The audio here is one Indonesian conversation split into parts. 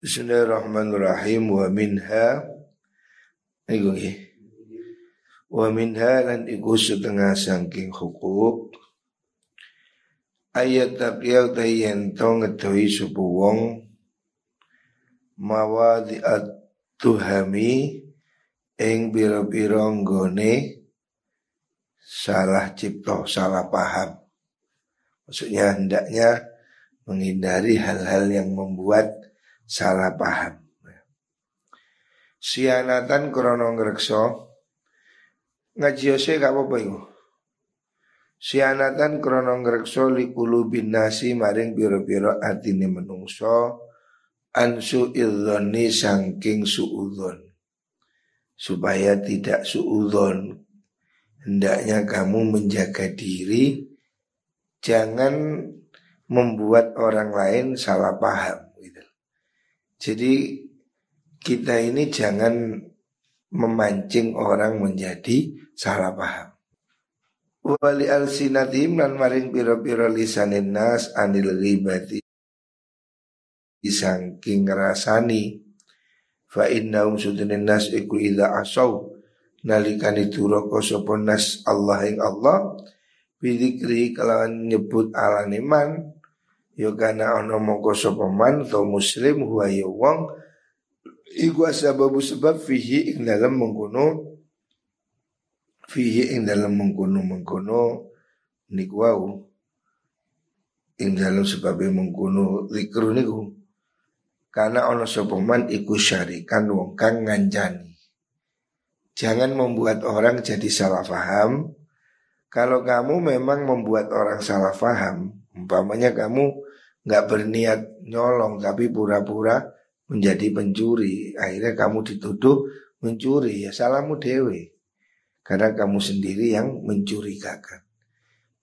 Bismillahirrahmanirrahim wa minha iku nggih. Wa minha lan iku setengah saking hukuk ayat taqiya ta yen to ngedohi supu wong mawadi tuhami ing biro-biro nggone salah cipto, salah paham. Maksudnya hendaknya menghindari hal-hal yang membuat salah paham. Sianatan krono ngrekso. Ngaji ose gak apa-apa iku. Sianatan krono ngrekso likulu binasi maring biro-biro atine menungso. Ansu idzoni sangking suudon supaya tidak suudon hendaknya kamu menjaga diri. Jangan membuat orang lain salah paham jadi kita ini jangan memancing orang menjadi salah paham. Wali al sinatim lan maring piro-piro lisanin nas anil ghibati disangking rasani fa innahum sudunin nas iku idza asau nalikani turoko sapa nas Allah ing Allah bidikri kalawan nyebut alaniman yo kana ono mongko sapa man to muslim huwa ya wong. Iku sababu sebab fihi ing dalam mengkono fihi ing dalam mengkono mengkono niku wau. Ing dalam sebab mengkono zikru niku. Karena ono sapa man iku syarikan wong kang nganjani jangan membuat orang jadi salah faham. Kalau kamu memang membuat orang salah faham umpamanya kamu nggak berniat nyolong tapi pura-pura menjadi pencuri. Akhirnya kamu dituduh mencuri. Ya salahmu dewe. Karena kamu sendiri yang mencurigakan.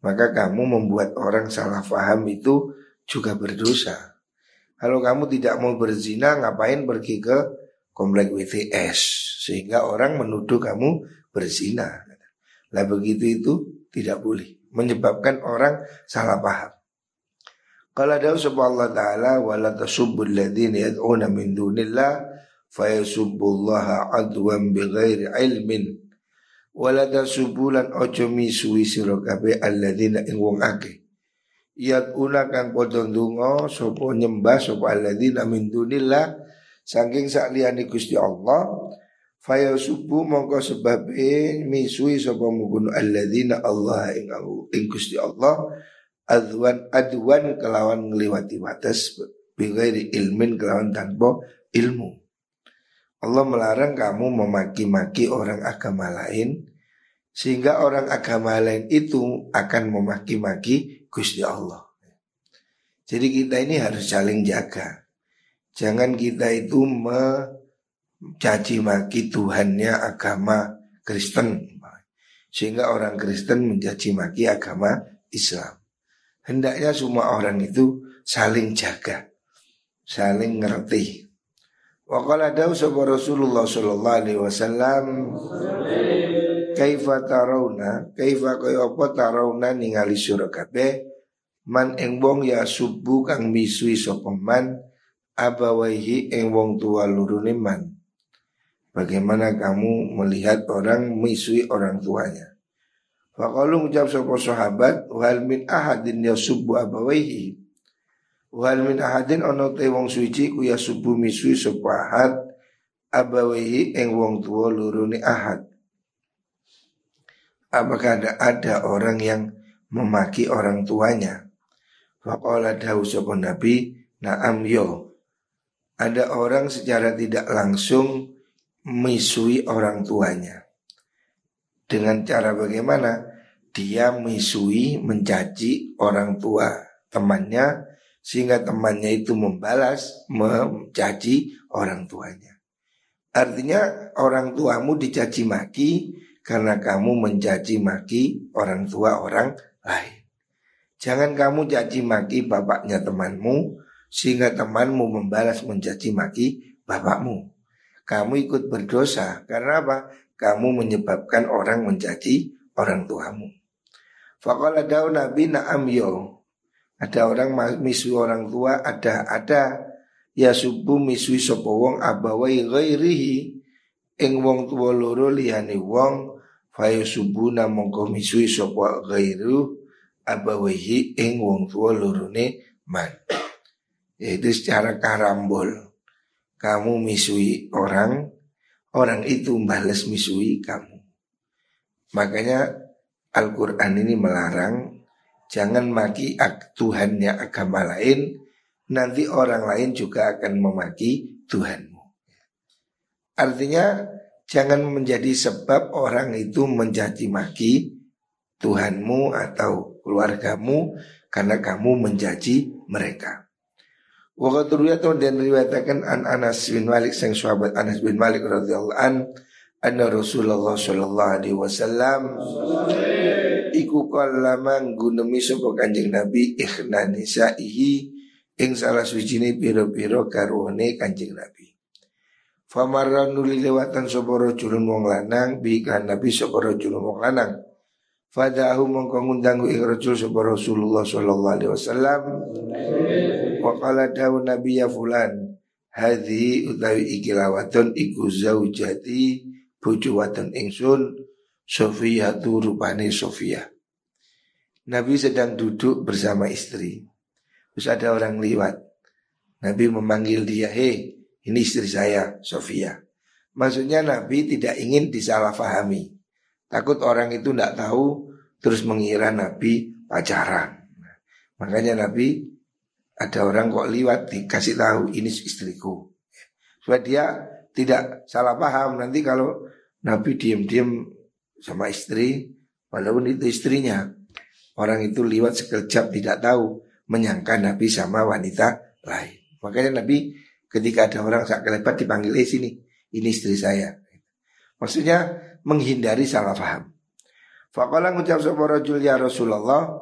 Maka kamu membuat orang salah paham itu juga berdosa. Kalau kamu tidak mau berzina ngapain pergi ke komplek WTS sehingga orang menuduh kamu berzina. Lah begitu itu tidak boleh. Menyebabkan orang salah paham Qala dawu Allah taala wala tasubbul ladzina yad'una min dunillah fayasubbullaha adwan bighairi ilmin. Wala tasubbulan ojo misui sira kabeh alladzina ing wong akeh. Yad'una kang padha ndonga sapa nyembah sapa alladzina min dunillah saking sakliyane Gusti Allah Faya subuh mongko sebabe misui sapa mungkun alladzina Allah ing ing Gusti Allah adwan adwan kelawan ngliwati batas bighairi ilmin kelawan tanpa ilmu. Allah melarang kamu memaki-maki orang agama lain sehingga orang agama lain itu akan memaki-maki Gusti Allah. Jadi kita ini harus saling jaga. Jangan kita itu mencaci maki Tuhannya agama Kristen sehingga orang Kristen mencaci maki agama Islam. Hendaknya semua orang itu saling jaga, saling ngerti. Wa qala dawu sapa Rasulullah sallallahu alaihi wasallam kaifa tarawna? Kaifa kaya apa tarawna ningali sira kabeh man ing wong ya subuh kang misui sapa man abawaihi ing wong tua lurune man. Bagaimana kamu melihat orang misui orang tuanya Fakalu ngucap sapa sahabat wal min ahadin yasubbu abawaihi. Wal min ahadin ana te wong suci ku yasubbu misui sapa ahad abawaihi ing wong tua lurune ahad. Apakah ada, ada orang yang memaki orang tuanya? Faqala dawu sapa Nabi, na'am yo. Ada orang secara tidak langsung misui orang tuanya. Dengan cara bagaimana? Dia misui, mencaci orang tua temannya sehingga temannya itu membalas mencaci orang tuanya. Artinya orang tuamu dicaci maki karena kamu mencaci maki orang tua orang lain. Jangan kamu caci maki bapaknya temanmu sehingga temanmu membalas mencaci maki bapakmu. Kamu ikut berdosa karena apa? kamu menyebabkan orang mencaci orang tuamu. Fakallah daun Nabi na'am yo. Ada orang misu orang tua, ada ada. Ya subuh misui sapa wong abawai ghairihi. Ing wong tuwa loro liyane wong fayo subuna mongko misui sapa ghairu abawaihi ing wong tuwa lorone man. Yaitu secara karambol kamu misui orang orang itu balas misui kamu. Makanya Al-Quran ini melarang jangan maki Tuhannya agama lain nanti orang lain juga akan memaki Tuhanmu artinya jangan menjadi sebab orang itu menjadi maki Tuhanmu atau keluargamu karena kamu menjaji mereka. Waktu dan riwayatkan an Anas bin Malik sang sahabat Anas bin Malik radhiyallahu an anna Rasulullah sallallahu alaihi wasallam iku kala manggunemi sapa Kanjeng Nabi ikhna nisaihi ing salah suci piro-piro karone Kanjeng Nabi. Famarra nuli lewatan sapa rajulun wong lanang bi kan Nabi sapa rajulun wong lanang. Fadahu mongko ngundang ing rajul sapa Rasulullah sallallahu alaihi wasallam Wa qala dawu nabi ya fulan Hadhi utawi ikilawatun iku zaujati Bojo wadon ingsun Sofia tu rupane Sofia Nabi sedang duduk bersama istri. Terus ada orang liwat Nabi memanggil dia Hei ini istri saya Sofia Maksudnya Nabi tidak ingin disalahfahami. Takut orang itu tidak tahu Terus mengira Nabi pacaran. Makanya Nabi ada orang kok liwat dikasih tahu ini istriku. Supaya dia tidak salah paham nanti kalau Nabi diam-diam sama istri walaupun itu istrinya. Orang itu liwat sekejap tidak tahu menyangka Nabi sama wanita lain. Makanya Nabi ketika ada orang sak kelebat dipanggil eh sini ini istri saya. Maksudnya menghindari salah paham. Faqala ngucap sapa rajul ya Rasulullah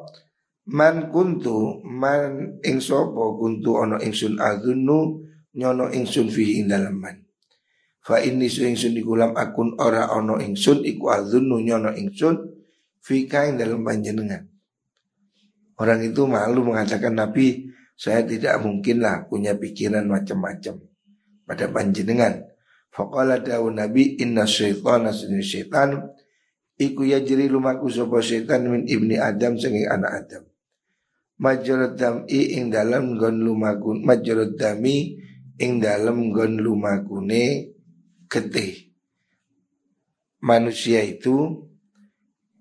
Man kuntu man ing sapa kuntu ana ingsun azunnu nyono ingsun fi ing dalem man. Fa inni su ingsun dikulam akun ora ana ingsun iku azunnu nyono ingsun fi ing dalem panjenengan. Orang itu malu mengatakan Nabi saya tidak mungkinlah punya pikiran macam-macam pada panjenengan. Faqala dawu Nabi inna syaitana sunni syaitan iku yajri lumaku sapa syaitan min ibni Adam sanging anak Adam majrad dam'i ing dalam gon lumagun majrad dami ing dalam gon lumagune getih manusia itu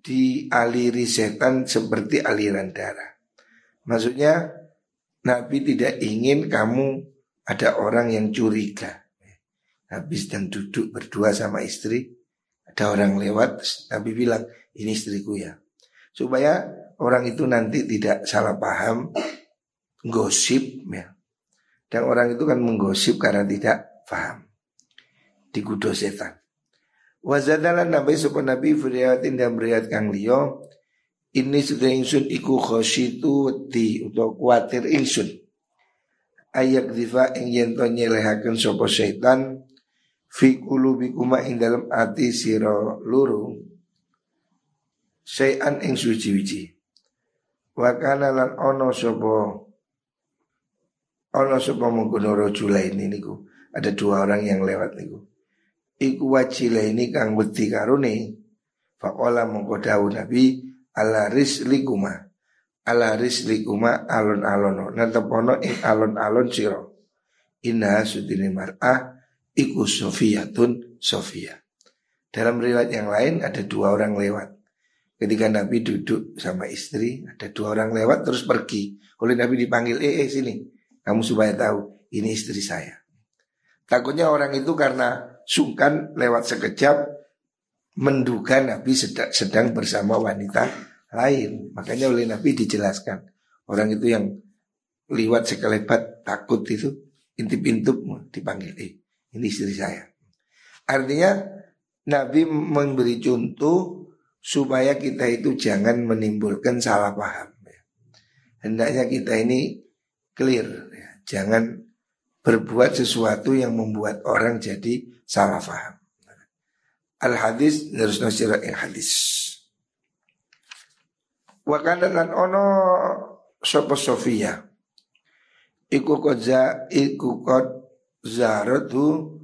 dialiri setan seperti aliran darah maksudnya Nabi tidak ingin kamu ada orang yang curiga Nabi sedang duduk berdua sama istri ada orang lewat Nabi bilang ini istriku ya supaya orang itu nanti tidak salah paham gosip ya. Dan orang itu kan menggosip karena tidak paham. Digudo setan. Wazadalan nabi sopan nabi firiyatin dan beriat kang liyo ini sudah insun iku khositu di untuk kuatir insun. Ayak diva ing yento nyelehaken sopo setan fi kulubikuma ing dalam ati siro luru sayan ing suci-wici. Wakana lan ono sopo ono sopo mengkono ini niku ada dua orang yang lewat niku. Iku wajila ini kang beti karuni. Fakola mengko nabi ala rislikuma ala rislikuma alon alono nantepono ing alon alon siro. Inna sudini mar'ah iku Sofiyatun Sofia. Dalam riwayat yang lain ada dua orang lewat. Ketika Nabi duduk sama istri, ada dua orang lewat terus pergi. Oleh Nabi dipanggil, eh, eh sini, kamu supaya tahu ini istri saya. Takutnya orang itu karena sungkan lewat sekejap menduga Nabi sedang, sedang bersama wanita lain. Makanya oleh Nabi dijelaskan orang itu yang lewat sekelebat takut itu intip-intip dipanggil, eh ini istri saya. Artinya Nabi memberi contoh supaya kita itu jangan menimbulkan salah paham. Ya. Hendaknya kita ini clear, ya. jangan berbuat sesuatu yang membuat orang jadi salah paham. Al hadis harus nasirat yang hadis. Wakanda lan ono sopo Sofia. iku kodza iku kod zaratu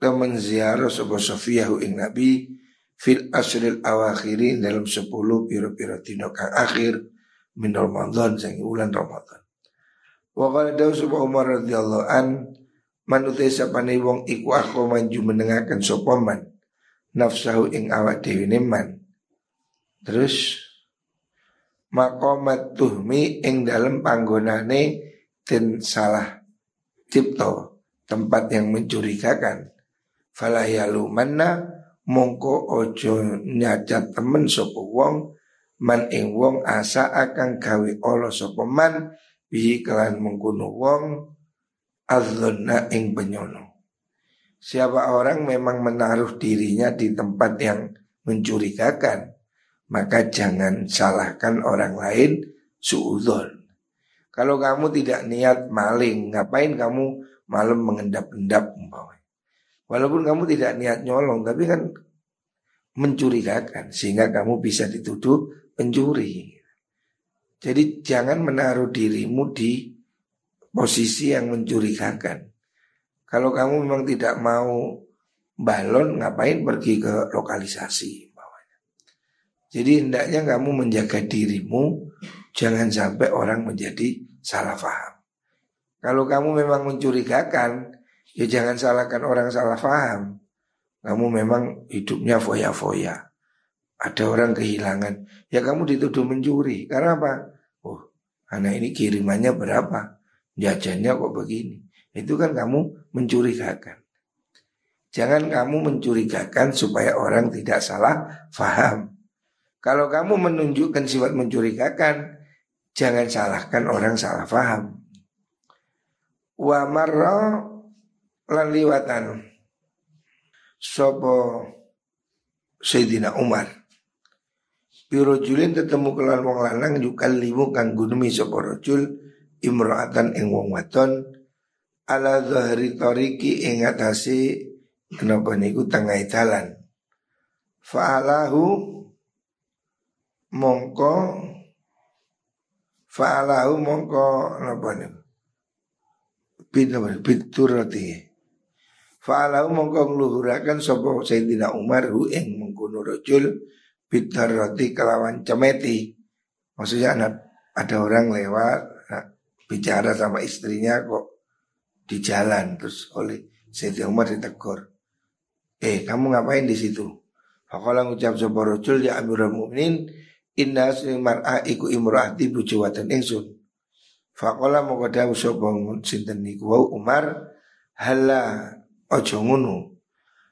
temen ziarah sapa Sofiyahu ing Nabi fil asril awakhiri dalam sepuluh piro-piro dino kang akhir min Ramadan sang bulan Ramadan. Wa qala sapa Umar radhiyallahu an man utai sapane wong iku aku maju mendengarkan sapa man nafsahu ing awak dhewe man. Terus makomat tuhmi ing dalam panggonane dan salah cipto tempat yang mencurigakan falayalu manna mongko ojo nyacat temen sopo wong man ing wong asa akan gawe olo sopo man bi kelan mengkuno wong azlonna ing penyono siapa orang memang menaruh dirinya di tempat yang mencurigakan maka jangan salahkan orang lain suudon. Kalau kamu tidak niat maling, ngapain kamu malam mengendap-endap Walaupun kamu tidak niat nyolong, tapi kan mencurigakan sehingga kamu bisa dituduh pencuri. Jadi jangan menaruh dirimu di posisi yang mencurigakan. Kalau kamu memang tidak mau balon, ngapain pergi ke lokalisasi? Jadi hendaknya kamu menjaga dirimu Jangan sampai orang menjadi salah faham Kalau kamu memang mencurigakan Ya jangan salahkan orang salah faham Kamu memang hidupnya foya-foya Ada orang kehilangan Ya kamu dituduh mencuri Karena apa? Oh anak ini kirimannya berapa? Jajannya kok begini? Itu kan kamu mencurigakan. Jangan kamu mencurigakan supaya orang tidak salah faham. Kalau kamu menunjukkan sifat mencurigakan, jangan salahkan orang salah faham. Wa marra lan liwatan. Sopo Sayyidina Umar. Biro julin ketemu kelan wong lanang yukal limu kang gunumi sopo rojul imro'atan ing wong waton ala zahri tariki ing atasi kenapa niku tengah dalan. Fa'alahu mongko fa'alahu mongko napa niku? Bid biturati fa'alahu mongko ngluhuraken sapa Sayyidina Umar hu ing mengkono rajul bidarati kelawan cemeti. Maksudnya ada, ada orang lewat bicara sama istrinya kok di jalan. Terus oleh Sayyidina Umar ditegur eh kamu ngapain di situ? Fakallah ngucap sapa rajul ya Amirul Mukminin Inna asli mar'a iku imro'ati bujo watan ingsun. Fakola moko dawu sapa sinten niku? Wau Umar hala ojo ngunu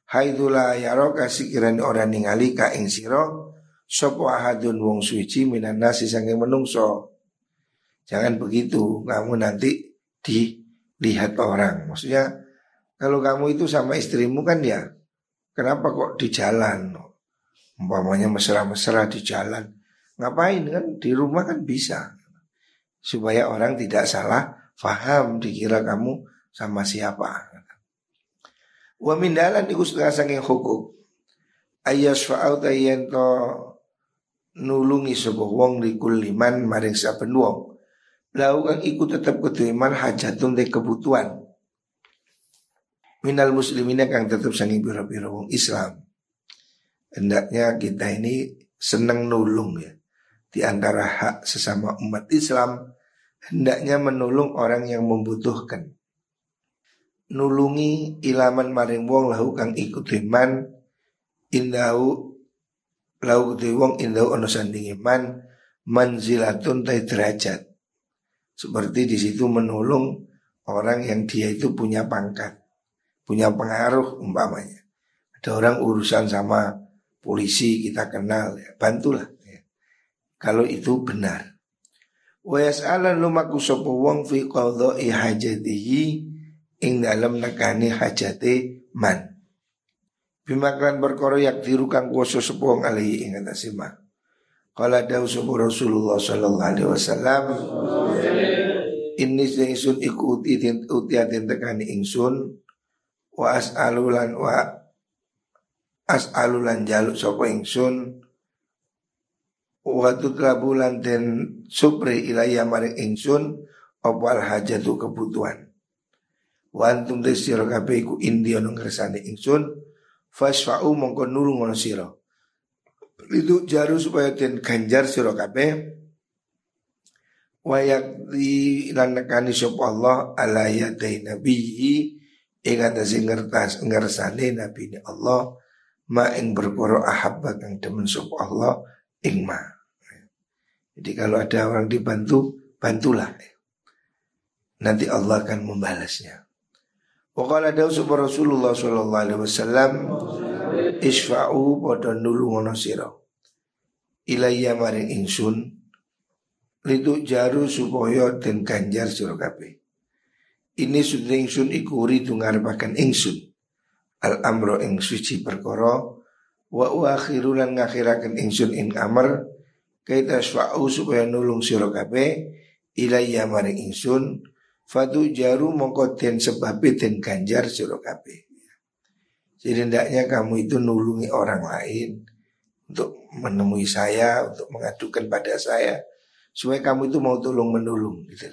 Haidula yaroka sikirani ora ningali ka ing sira sapa ahadun wong suci minan nasi sange menungso Jangan begitu kamu nanti dilihat orang. Maksudnya kalau kamu itu sama istrimu kan ya Kenapa kok di jalan? Umpamanya mesra-mesra di jalan. Ngapain kan? Di rumah kan bisa. Supaya orang tidak salah Faham dikira kamu sama siapa. Wa min dalan iku saking hukum Ayas fa'au to nulungi sebuah wong liman maring saben wong Lau kang iku tetap ketuiman hajatun de kebutuhan Minal muslimina kang tetap sangi biro-biro wong Islam Hendaknya kita ini senang nulung ya di antara hak sesama umat Islam hendaknya menolong orang yang membutuhkan. Nulungi ilaman maring wong lahu kang ikut iman indahu lahu kutu wong indahu ono sanding iman manzilatun tay derajat. Seperti di situ menolong orang yang dia itu punya pangkat, punya pengaruh umpamanya. Ada orang urusan sama polisi kita kenal ya, bantulah kalau itu benar. Wa lumaku sapa wong fi qadha'i hajatihi ing dalam nekani hajate man. Bimaklan perkara yak diru kang kuwasa sapa wong alihi ing atase. Kala dawu sapa Rasulullah sallallahu alaihi wasallam Ini ingsun iku utiatin utiatin tekani ingsun wa as'alulan wa as'alulan jaluk sapa ingsun Waktu bulan den supri ilaya maring ingsun opal hajatu kebutuhan. Wantum te sira kabeh iku india nang kersane ingsun fasfa'u mongko nulung sira. Itu jaru supaya den ganjar sira kabeh wayak di lan nekani sapa Allah ala yadai nabihi ing atase ngertas ngersane nabi ni Allah ma ing berkoro ahabba kang demen sapa Allah ing ma. Jadi kalau ada orang dibantu, bantulah. Nanti Allah akan membalasnya. Dawu sapa Rasulullah sallallahu alaihi wasallam isfa'u padha nulungono sira. Ilayya maring ingsun litu jaru supaya den ganjar sira kabeh. Ini sudah ingsun ikuri tungarepaken ingsun. Al amro ing suci perkara wa akhiru lan ngakhiraken ingsun ing amr kaita syfa'u supaya nulung sira kabeh ilayya maring ingsun Fatu jaru mongko den sebab den ganjar sira kabeh. Jadi hendaknya kamu itu nulungi orang lain untuk menemui saya, untuk mengadukan pada saya supaya kamu itu mau tolong menolong gitu.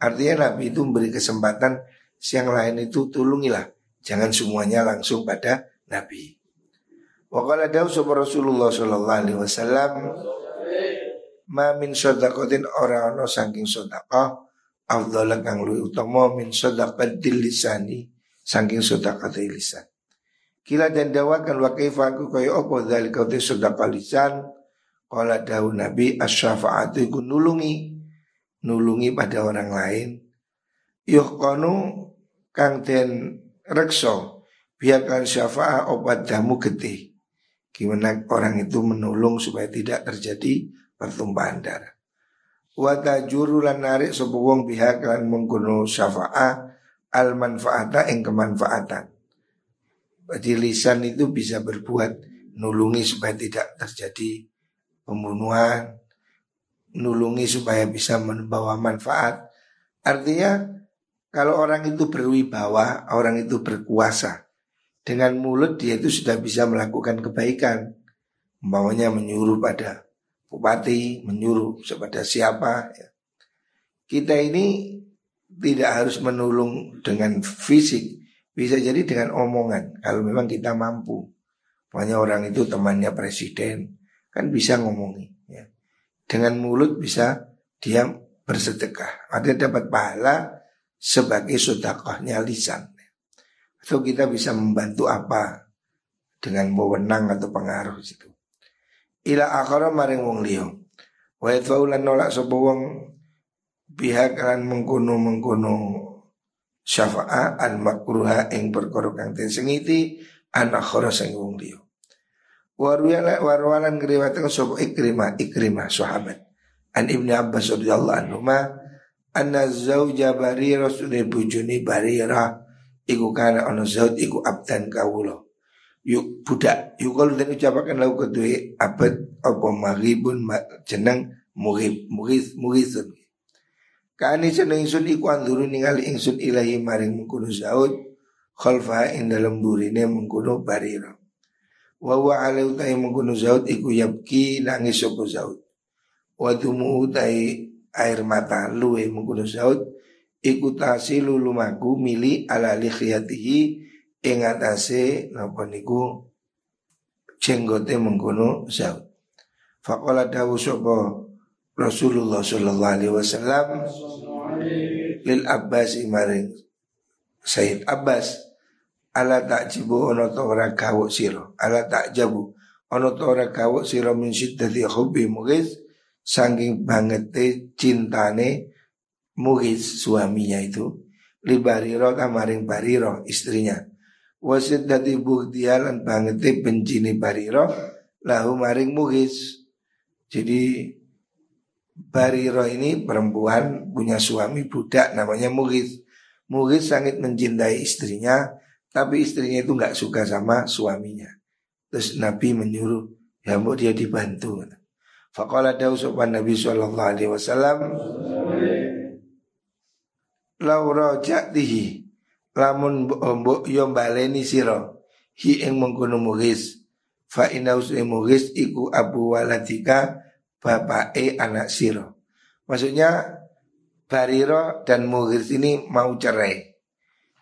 Artinya Nabi itu memberi kesempatan siang lain itu tulungilah, jangan semuanya langsung pada Nabi. Wakala dawu Rasulullah Sallallahu Alaihi Wasallam, ma min sodakotin orang no saking sodakah afdhalan kang luwih utama min sadaqatil lisani saking sedekah lisan. Kila dan dawakan wa kaifa aku kaya apa? Zalika te sedekah lisan Kala daun Nabi asyafaatu iku nulungi. Nulungi pada orang lain. Yuhkonu kang den rekso Biarkan syafaat obat damu getih. Gimana orang itu menolong supaya tidak terjadi pertumpahan darah. Wata juru lan narik sapa wong pihak lan mengkono syafaah al manfaata ing kemanfaatan. Berarti lisan itu bisa berbuat nulungi supaya tidak terjadi pembunuhan, nulungi supaya bisa membawa manfaat. Artinya kalau orang itu berwibawa, orang itu berkuasa, dengan mulut dia itu sudah bisa melakukan kebaikan. Umpamanya menyuruh pada bupati menyuruh kepada siapa ya. Kita ini tidak harus menolong dengan fisik Bisa jadi dengan omongan. Kalau memang kita mampu. Pokoknya orang itu temannya presiden Kan bisa ngomongi ya. Dengan mulut bisa dia bersedekah. Ada dapat pahala sebagai sodakohnya lisan. Atau kita bisa membantu apa? Dengan wewenang atau pengaruh situ. Ila akhara maring wong liya. Wa nolak sapa wong pihak lan mengkono mengkono syafa'a al makruha ing perkara kang den sengiti an akhara sing wong liya. Warwala warwalan ngriwataken sapa ikrimah ikrimah sahabat. An ibnu abbas radhiyallahu anhu ma anna zauja barirah sunni bujuni barirah iku kana ana zaud iku abdan kawula. Yuk budak yuk kalau dan ucapakan lau kedua abad apa maribun jenang murib murid muridun kani seneng ingsun iku anduru ningali ingsun ilahi maring mengkuno zaud khalfa ing dalam burine mengkuno barira wa wa ala utai mengkuno zaud iku yabki nangis sopo zaud wa dumu air mata luwe mengkuno zaud iku tasilu lumaku mili ala likhiyatihi ing atase napa niku jenggote mengkono Zaud. Faqala dawu sapa Rasulullah sallallahu alaihi wasallam lil Abbas maring Sayyid Abbas ala takjibu ono to ora gawuk sira? Ala takjabu ono to ora gawuk sira min syiddati hubbi mughis saking cintane mughis suaminya itu li bariro kamaring bariro istrinya. Wasit dadi buktialan banget bencini bariro lahu maring muhis. Jadi Bariro ini perempuan punya suami budak namanya Mughis. Mughis sangat mencintai istrinya, tapi istrinya itu nggak suka sama suaminya. Terus Nabi menyuruh, ya mau dia dibantu. Fakallah dawu sopan Nabi Shallallahu Alaihi Wasallam, Laura jatihi lamun mbok yo baleni sira hi ing mengkono mughis fa inna mughis iku abu waladika bapake anak sira maksudnya Bariro dan Mughir ini mau cerai.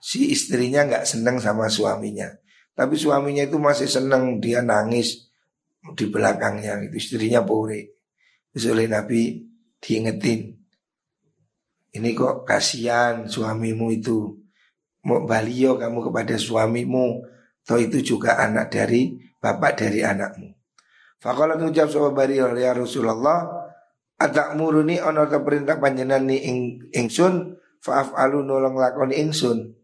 Si istrinya nggak senang sama suaminya. Tapi suaminya itu masih senang dia nangis di belakangnya itu istrinya pore. Terus Nabi diingetin. Ini kok kasihan suamimu itu. Mau balio kamu kepada suamimu. Toh itu juga anak dari bapak dari anakmu. Fakola ucap sopa bari ya Rasulullah Atak muruni ono perintah panjenan ni ing, ingsun? Faaf alu nolong lakoni ingsun.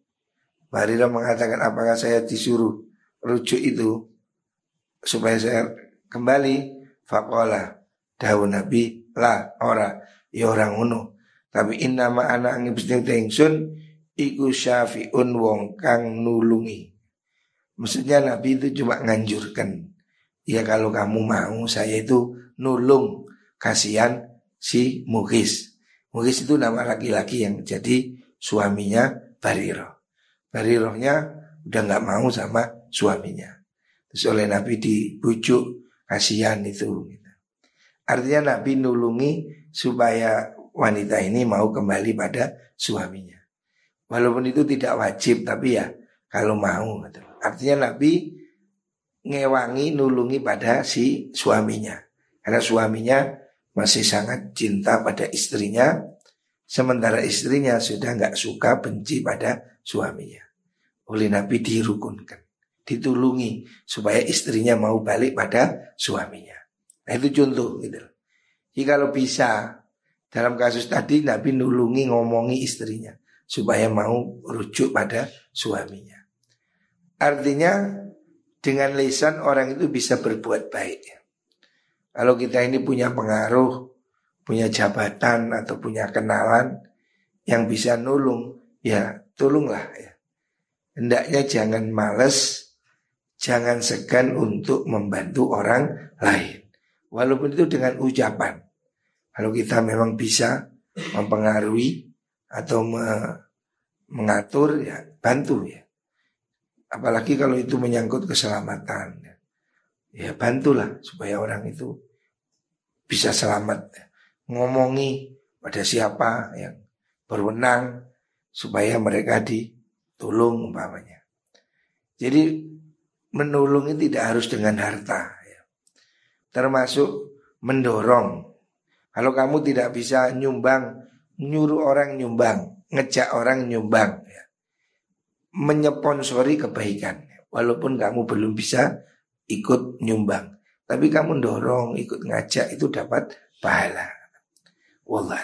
Barira mengatakan apakah saya disuruh rujuk itu Supaya saya kembali? Fakola Daun Nabi lah ora Ya orang unu Tapi inna ma anak angin ingsun Iku syafi'un wong kang nulungi. Maksudnya Nabi itu cuma nganjurkan Ya kalau kamu mau saya itu nulung kasihan si Mugis Mugis itu nama laki-laki yang jadi suaminya Bariro Barirohnya udah nggak mau sama suaminya Terus oleh Nabi dibujuk kasihan itu gitu. Artinya Nabi nulungi supaya wanita ini mau kembali pada suaminya Walaupun itu tidak wajib tapi ya kalau mau gitu. Artinya Nabi ngewangi nulungi pada si suaminya. Karena suaminya masih sangat cinta pada istrinya. Sementara istrinya sudah nggak suka benci pada suaminya. Oleh Nabi dirukunkan. Ditulungi supaya istrinya mau balik pada suaminya. Nah itu contoh gitu. Jadi kalau bisa dalam kasus tadi Nabi nulungi ngomongi istrinya supaya mau rujuk pada suaminya. Artinya dengan lisan orang itu bisa berbuat baik. Kalau kita ini punya pengaruh, punya jabatan atau punya kenalan yang bisa nulung, ya tolonglah ya. Hendaknya jangan males, jangan segan untuk membantu orang lain. Walaupun itu dengan ucapan. Kalau kita memang bisa mempengaruhi atau mengatur ya bantu ya. Apalagi kalau itu menyangkut keselamatan. Ya bantulah supaya orang itu bisa selamat. Ngomongi pada siapa yang berwenang supaya mereka ditolong umpamanya. Jadi menolong ini tidak harus dengan harta. Ya. Termasuk mendorong. Kalau kamu tidak bisa nyumbang, nyuruh orang nyumbang, ngejak orang nyumbang. Ya menyponsori kebaikan. Walaupun kamu belum bisa ikut nyumbang. Tapi kamu dorong ikut ngajak itu dapat pahala. Wallah